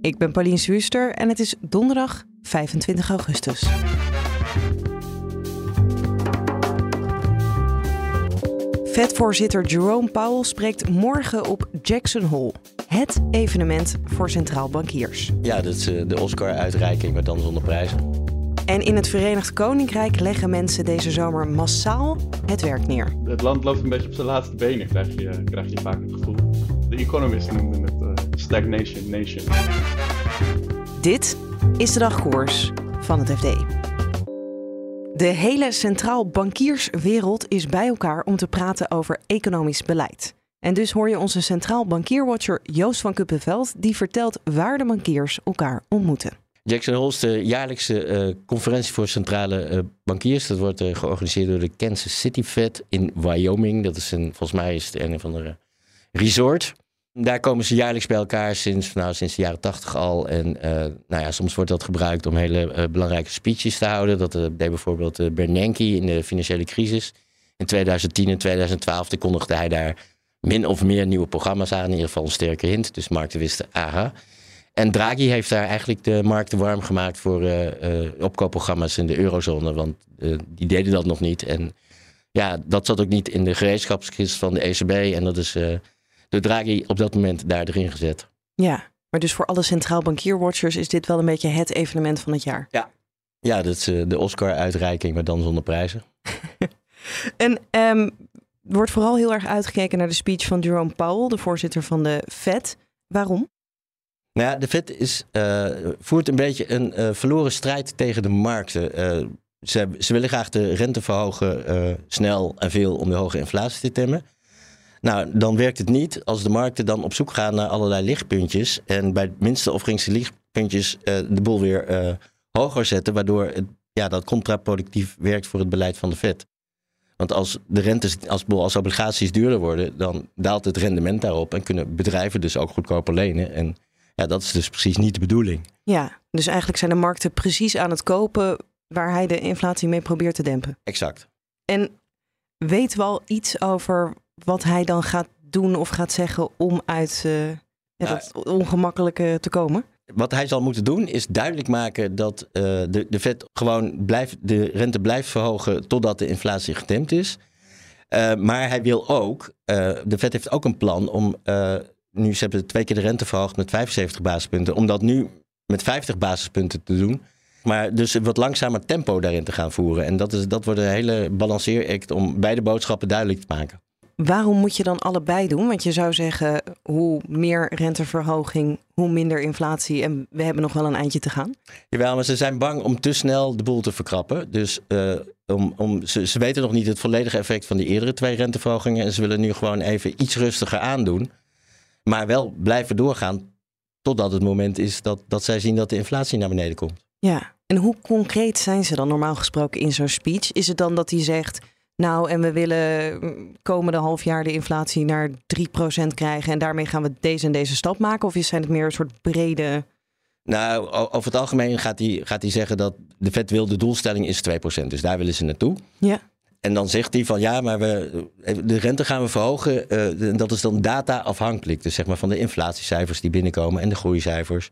Ik ben Pauline Zwuster en het is donderdag 25 augustus. Vetvoorzitter Jerome Powell spreekt morgen op Jackson Hole. Het evenement voor centraal bankiers. Ja, dat is eh, de Oscar-uitreiking, maar dan zonder prijzen. En in het Verenigd Koninkrijk leggen mensen deze zomer massaal het werk neer. Het land loopt een beetje op zijn laatste benen, krijg je, krijg je vaak het gevoel. De het uh, stagnation nation. Dit is de dagkoers van het FD. De hele centraal bankierswereld is bij elkaar om te praten over economisch beleid. En dus hoor je onze centraal bankierwatcher Joost van Kuppenveld, die vertelt waar de bankiers elkaar ontmoeten. Jackson Hole is de jaarlijkse uh, conferentie voor centrale uh, bankiers. Dat wordt uh, georganiseerd door de Kansas City Fed in Wyoming. Dat is een, volgens mij is het een of andere resort. Daar komen ze jaarlijks bij elkaar sinds, nou, sinds de jaren tachtig al. En nou ja, soms wordt dat gebruikt om hele belangrijke speeches te houden. Dat deed bijvoorbeeld Bernanke in de financiële crisis. In 2010 en 2012 kondigde hij daar min of meer nieuwe programma's aan. In ieder geval een sterke hint. Dus markten wisten, aha. En Draghi heeft daar eigenlijk de markten warm gemaakt voor uh, opkoopprogramma's in de eurozone. Want die deden dat nog niet. En ja, dat zat ook niet in de gereedschapskist van de ECB. En dat is door Draghi op dat moment daar erin gezet. Ja, maar dus voor alle centraal bankierwatchers is dit wel een beetje het evenement van het jaar. Ja, ja dat is de Oscar-uitreiking, maar dan zonder prijzen. en um, wordt vooral heel erg uitgekeken naar de speech van Jerome Powell, de voorzitter van de Fed. Waarom? Nou ja, de Fed is, uh, voert een beetje een uh, verloren strijd tegen de markten. Ze, ze, willen graag de rente verhogen snel en veel om de hoge inflatie te temmen. Nou, dan werkt het niet als de markten dan op zoek gaan naar allerlei lichtpuntjes. En bij het minste of geringste lichtpuntjes de boel weer hoger zetten. Waardoor het, ja, dat contraproductief werkt voor het beleid van de Fed. Want als de rentes, als, als obligaties duurder worden, dan daalt het rendement daarop. En kunnen bedrijven dus ook goedkoper lenen. En ja, dat is dus precies niet de bedoeling. Ja, dus eigenlijk zijn de markten precies aan het kopen waar hij de inflatie mee probeert te dempen. Exact. En weten we al iets over wat hij dan gaat doen of gaat zeggen om uit uh, ja, nou, dat ongemakkelijke te komen? Wat hij zal moeten doen is duidelijk maken dat uh, de, de Fed gewoon blijft, de rente blijft verhogen totdat de inflatie getemd is. Uh, maar hij wil ook, de Fed heeft ook een plan om nu ze hebben twee keer de rente verhoogd met 75 basispunten. Om dat nu met 50 basispunten te doen. Maar dus een wat langzamer tempo daarin te gaan voeren. En dat, is, dat wordt een hele balanceeract om beide boodschappen duidelijk te maken. Waarom moet je dan allebei doen? Want je zou zeggen, hoe meer renteverhoging, hoe minder inflatie. En we hebben nog wel een eindje te gaan. Jawel, maar ze zijn bang om te snel de boel te verkrappen. Dus uh, om, om, ze, ze weten nog niet het volledige effect van die eerdere twee renteverhogingen. En ze willen nu gewoon even iets rustiger aandoen. Maar wel blijven doorgaan totdat het moment is dat, dat zij zien dat de inflatie naar beneden komt. Ja, en hoe concreet zijn ze dan normaal gesproken in zo'n speech? Is het dan dat hij zegt, nou en we willen komende half jaar de inflatie naar 3% krijgen en daarmee gaan we deze en deze stap maken? Of zijn het meer een soort brede... Nou, over het algemeen gaat hij, gaat hij zeggen dat de vet wil, de doelstelling is 2%. Dus daar willen ze naartoe. Ja. En dan zegt hij van ja, maar we, de rente gaan we verhogen. Uh, dat is dan data afhankelijk. Dus zeg maar van de inflatiecijfers die binnenkomen en de groeicijfers.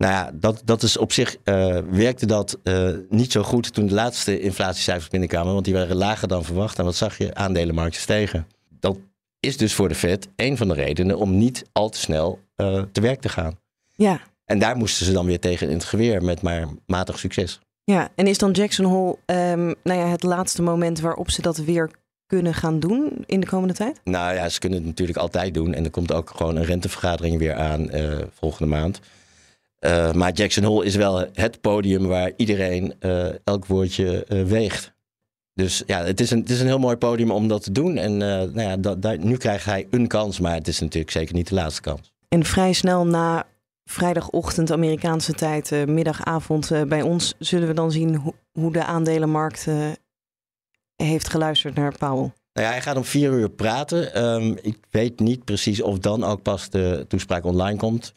Nou ja, dat, dat is op zich uh, werkte dat uh, niet zo goed toen de laatste inflatiecijfers binnenkwamen. Want die waren lager dan verwacht. En wat zag je? Aandelenmarkten stegen. Dat is dus voor de Fed een van de redenen om niet al te snel te werk te gaan. Ja. En daar moesten ze dan weer tegen in het geweer met maar matig succes. Ja, en is dan Jackson Hole um, nou ja, het laatste moment waarop ze dat weer kunnen gaan doen in de komende tijd? Nou ja, ze kunnen het natuurlijk altijd doen. En er komt ook gewoon een rentevergadering weer aan volgende maand. Uh, maar Jackson Hole is wel het podium waar iedereen uh, elk woordje weegt. Dus ja, het is, een, het is een heel mooi podium om dat te doen. En nou ja, dat, nu krijgt hij een kans, maar het is natuurlijk zeker niet de laatste kans. En vrij snel na vrijdagochtend Amerikaanse tijd, middagavond bij ons, zullen we dan zien ho hoe de aandelenmarkt heeft geluisterd naar Powell. Nou ja, hij gaat om vier uur praten. Um, ik weet niet precies of dan ook pas de toespraak online komt.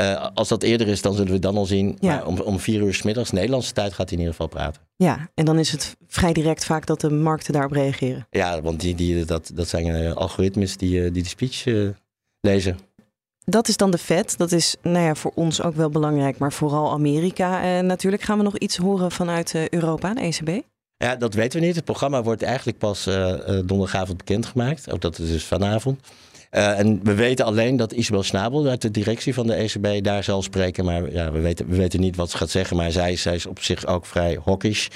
Uh, als dat eerder is, dan zullen we dan al zien. Ja. Maar om, om vier uur s middags Nederlandse tijd gaat hij in ieder geval praten. Ja, en dan is het vrij direct vaak dat de markten daarop reageren. Ja, want die, die, dat, dat zijn uh, algoritmes die, uh, die de speech lezen. Dat is dan de Fed. Dat is nou ja, voor ons ook wel belangrijk, maar vooral Amerika. natuurlijk gaan we nog iets horen vanuit Europa, de ECB. Ja, dat weten we niet. Het programma wordt eigenlijk pas donderdagavond bekendgemaakt. Ook dat is dus vanavond. Uh, en we weten alleen dat Isabel Snabel uit de directie van de ECB daar zal spreken. Maar ja, we, weten, we weten niet wat ze gaat zeggen. Maar zij, zij is op zich ook vrij hawkish.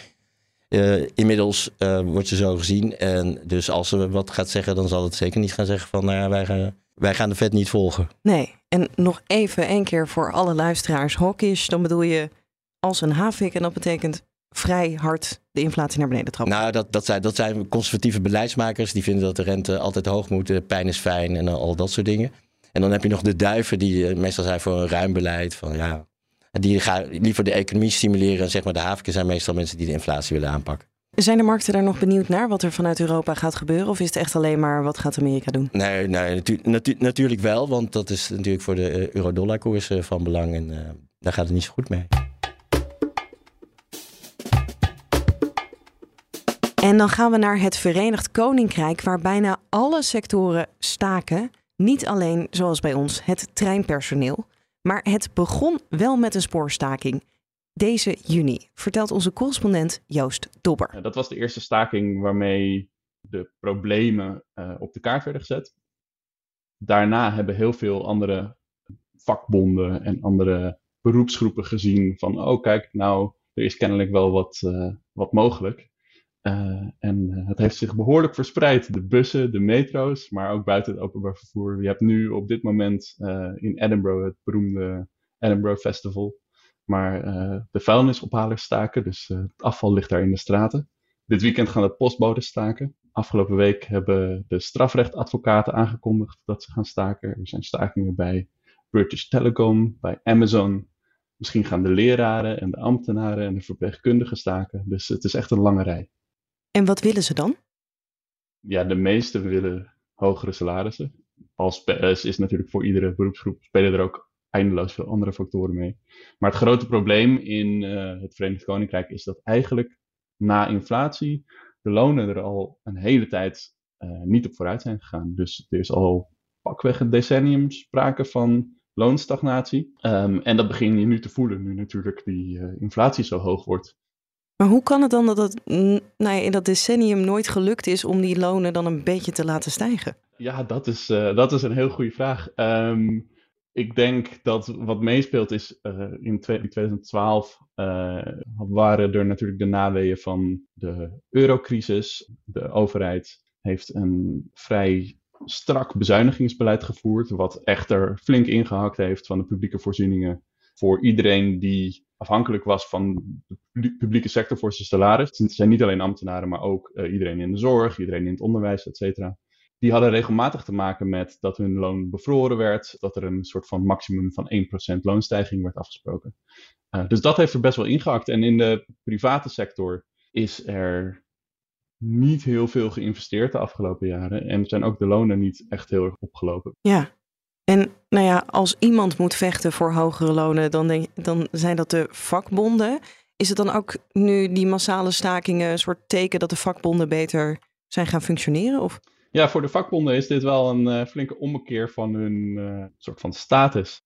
Uh, inmiddels uh, wordt ze zo gezien. En dus als ze wat gaat zeggen, dan zal het zeker niet gaan zeggen van nou ja, wij, gaan, wij gaan de vet niet volgen. Nee, en nog even één keer voor alle luisteraars. Hawkish, dan bedoel je als een havik. En dat betekent vrij hard de inflatie naar beneden trappen? Nou, dat, dat, zijn, dat zijn conservatieve beleidsmakers. Die vinden dat de rente altijd hoog moet. Pijn is fijn en al dat soort dingen. En dan heb je nog de duiven die eh, meestal zijn voor een ruim beleid. Van, ja, die gaan liever de economie stimuleren. En zeg maar de haviken zijn meestal mensen die de inflatie willen aanpakken. Zijn de markten daar nog benieuwd naar wat er vanuit Europa gaat gebeuren? Of is het echt alleen maar wat gaat Amerika doen? Nee, nee natu natu natuurlijk wel. Want dat is natuurlijk voor de uh, euro-dollar koers uh, van belang. En uh, daar gaat het niet zo goed mee. En dan gaan we naar het Verenigd Koninkrijk, waar bijna alle sectoren staken. Niet alleen, zoals bij ons, het treinpersoneel. Maar het begon wel met een spoorstaking. Deze juni, vertelt onze correspondent Joost Dobber. Dat was de eerste staking waarmee de problemen uh, op de kaart werden gezet. Daarna hebben heel veel andere vakbonden en andere beroepsgroepen gezien van, oh kijk, nou, er is kennelijk wel wat, uh, wat mogelijk. Uh, en uh, het heeft zich behoorlijk verspreid. De bussen, de metro's, maar ook buiten het openbaar vervoer. Je hebt nu op dit moment uh, in Edinburgh het beroemde Edinburgh Festival. Maar de vuilnisophalers staken, dus het afval ligt daar in de straten. Dit weekend gaan de postbodes staken. Afgelopen week hebben de strafrechtadvocaten aangekondigd dat ze gaan staken. Er zijn stakingen bij British Telecom, bij Amazon. Misschien gaan de leraren en de ambtenaren en de verpleegkundigen staken. Dus het is echt een lange rij. En wat willen ze dan? Ja, de meesten willen hogere salarissen. Als is natuurlijk voor iedere beroepsgroep spelen er ook eindeloos veel andere factoren mee. Maar het grote probleem in uh, het Verenigd Koninkrijk is dat eigenlijk na inflatie de lonen er al een hele tijd uh, niet op vooruit zijn gegaan. Dus er is al pakweg een decennium sprake van loonstagnatie. Um, en dat begin je nu te voelen, nu natuurlijk die inflatie zo hoog wordt. Maar hoe kan het dan dat het nou ja, in dat decennium nooit gelukt is om die lonen dan een beetje te laten stijgen? Ja, dat is, uh, dat is een heel goede vraag. Um, ik denk dat wat meespeelt is, uh, in 2012 uh, eh, waren er natuurlijk de naweeën van de eurocrisis. De overheid heeft een vrij strak bezuinigingsbeleid gevoerd, wat echter flink ingehakt heeft van de publieke voorzieningen voor iedereen die afhankelijk was van de publieke sector voor zijn salaris. Het zijn niet alleen ambtenaren, maar ook uh, iedereen in de zorg, iedereen in het onderwijs, et cetera. Die hadden regelmatig te maken met dat hun loon bevroren werd, dat er een soort van maximum van 1% loonstijging werd afgesproken. Uh, dus dat heeft er best wel ingehakt. En in de private sector is er niet heel veel geïnvesteerd de afgelopen jaren. En zijn ook de lonen niet echt heel erg opgelopen. Ja, en nou ja, als iemand moet vechten voor hogere lonen, dan, denk, dan zijn dat de vakbonden. Is het dan ook nu die massale stakingen een soort teken dat de vakbonden beter zijn gaan functioneren? Of? Ja, voor de vakbonden is dit wel een uh, flinke ommekeer van hun uh, soort van status.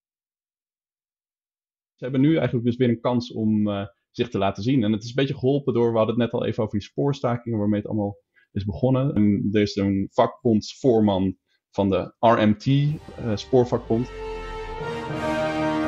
Ze hebben nu eigenlijk dus weer een kans om uh, zich te laten zien. En het is een beetje geholpen door, we hadden het net al even over die spoorstakingen waarmee het allemaal is begonnen. En er is een vakbondsvoorman van de RMT, uh, spoorvakbond.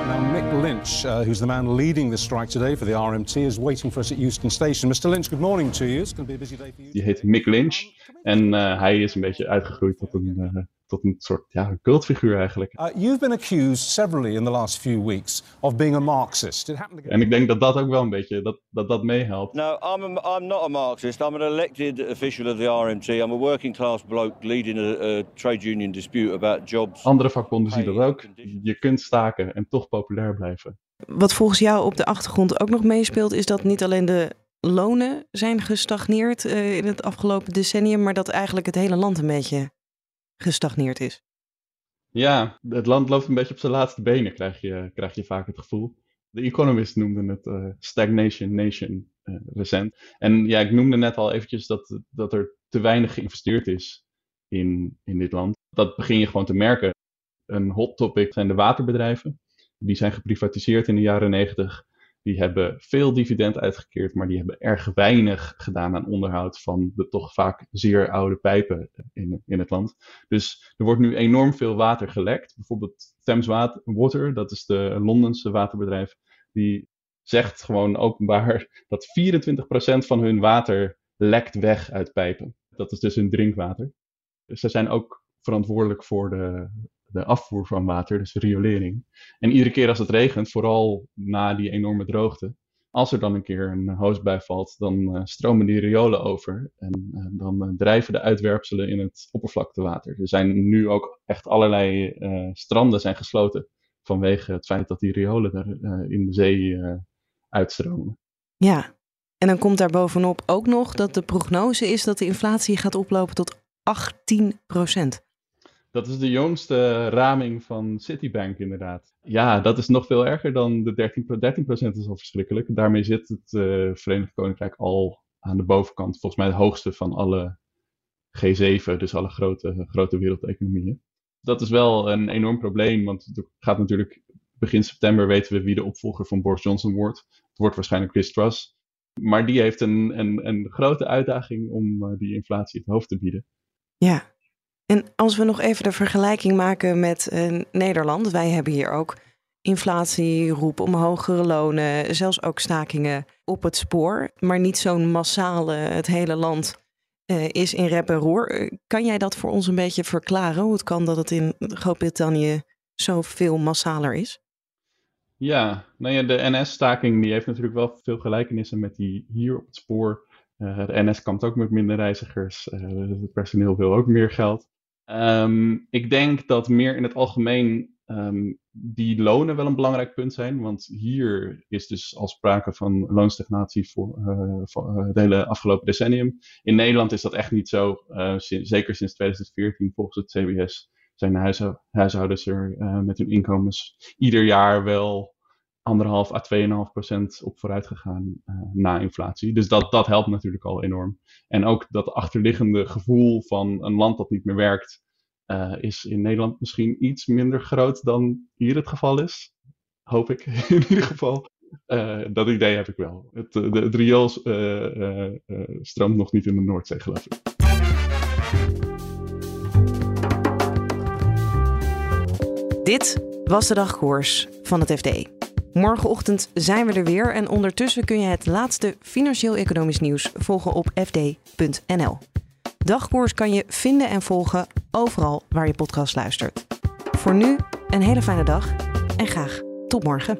Now, Mick Lynch, uh, who's the man leading the strike today for the RMT, is waiting for us at Euston Station. Mr. Lynch, good morning to you. It's going to be a busy day for you. Die heet Mick Lynch en uh, hij is een beetje uitgegroeid tot een uh, tot een soort ja, cultfiguur eigenlijk. Uh, you've been accused severally in the last few weeks of being a Marxist. It happened En ik denk dat dat ook wel een beetje dat, dat, dat meehelpt. No, I'm, a, I'm not a Marxist. I'm an elected official of the RMT. I'm a working class bloke leading a, a trade union dispute about jobs. Andere vakbonden zien dat ook. Je kunt staken en toch populair blijven. Wat volgens jou op de achtergrond ook nog meespeelt, is dat niet alleen de lonen zijn gestagneerd uh, in het afgelopen decennium, maar dat eigenlijk het hele land een beetje gestagneerd is. Ja, het land loopt een beetje op zijn laatste benen, krijg je, krijg je vaak het gevoel. De Economist noemde het uh, stagnation nation uh, recent. En ja, ik noemde net al eventjes dat, dat er te weinig geïnvesteerd is in, in dit land. Dat begin je gewoon te merken. Een hot topic zijn de waterbedrijven. Die zijn geprivatiseerd in de jaren negentig. Die hebben veel dividend uitgekeerd, maar die hebben erg weinig gedaan aan onderhoud van de toch vaak zeer oude pijpen in, in het land. Dus er wordt nu enorm veel water gelekt. Bijvoorbeeld Thames Water, dat is de Londense waterbedrijf, die zegt gewoon openbaar dat 24% van hun water lekt weg uit pijpen. Dat is dus hun drinkwater. Dus ze zijn ook verantwoordelijk voor de, de afvoer van water, dus riolering. En iedere keer als het regent, vooral na die enorme droogte, als er dan een keer een hoosbui valt, dan uh, stromen die riolen over en uh, dan uh, drijven de uitwerpselen in het oppervlaktewater. Er zijn nu ook echt allerlei stranden zijn gesloten vanwege het feit dat die riolen er in de zee uitstromen. Ja, en dan komt daar bovenop ook nog dat de prognose is dat de inflatie gaat oplopen tot 18 procent. Dat is de jongste raming van Citibank inderdaad. Ja, dat is nog veel erger dan de 13%. 13% is al verschrikkelijk. Daarmee zit het uh, Verenigd Koninkrijk al aan de bovenkant. Volgens mij de hoogste van alle G7, dus alle grote, grote wereldeconomieën. Dat is wel een enorm probleem, want het gaat natuurlijk begin september weten we wie de opvolger van Boris Johnson wordt. Het wordt waarschijnlijk Chris Truss. Maar die heeft een, een, een grote uitdaging om uh, die inflatie het hoofd te bieden. Ja, en als we nog even de vergelijking maken met uh, Nederland. Wij hebben hier ook inflatie, roep om hogere lonen, zelfs ook stakingen op het spoor. Maar niet zo'n massale, het hele land uh, is in rep en roer. Eh, kan jij dat voor ons een beetje verklaren? Hoe het kan dat het in Groot-Brittannië zoveel massaler is? Ja, nou ja, de NS-staking die heeft natuurlijk wel veel gelijkenissen met die hier op het spoor. De NS kampt ook met minder reizigers. het personeel wil ook meer geld. Um, ik denk dat meer in het algemeen um, die lonen wel een belangrijk punt zijn. Want hier is dus al sprake van loonstagnatie voor, uh, het hele afgelopen decennium. In Nederland is dat echt niet zo. Uh, zeker sinds 2014 volgens het CBS zijn de huishoudens er met hun inkomens ieder jaar wel anderhalf à 2,5 procent op vooruit gegaan uh, na inflatie. Dus dat, dat helpt natuurlijk al enorm. En ook dat achterliggende gevoel van een land dat niet meer werkt, uh, is in Nederland misschien iets minder groot dan hier het geval is. Hoop ik in ieder geval. Uh, dat idee heb ik wel. Het, de, het riool stroomt nog niet in de Noordzee, geloof ik. Dit was de dagkoers van het FD. Morgenochtend zijn we er weer en ondertussen kun je het laatste financieel-economisch nieuws volgen op fd.nl. Dagkoers kan je vinden en volgen overal waar je podcast luistert. Voor nu een hele fijne dag en graag tot morgen.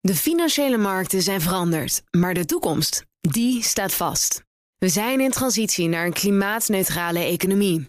De financiële markten zijn veranderd, maar de toekomst, die staat vast. We zijn in transitie naar een klimaatneutrale economie.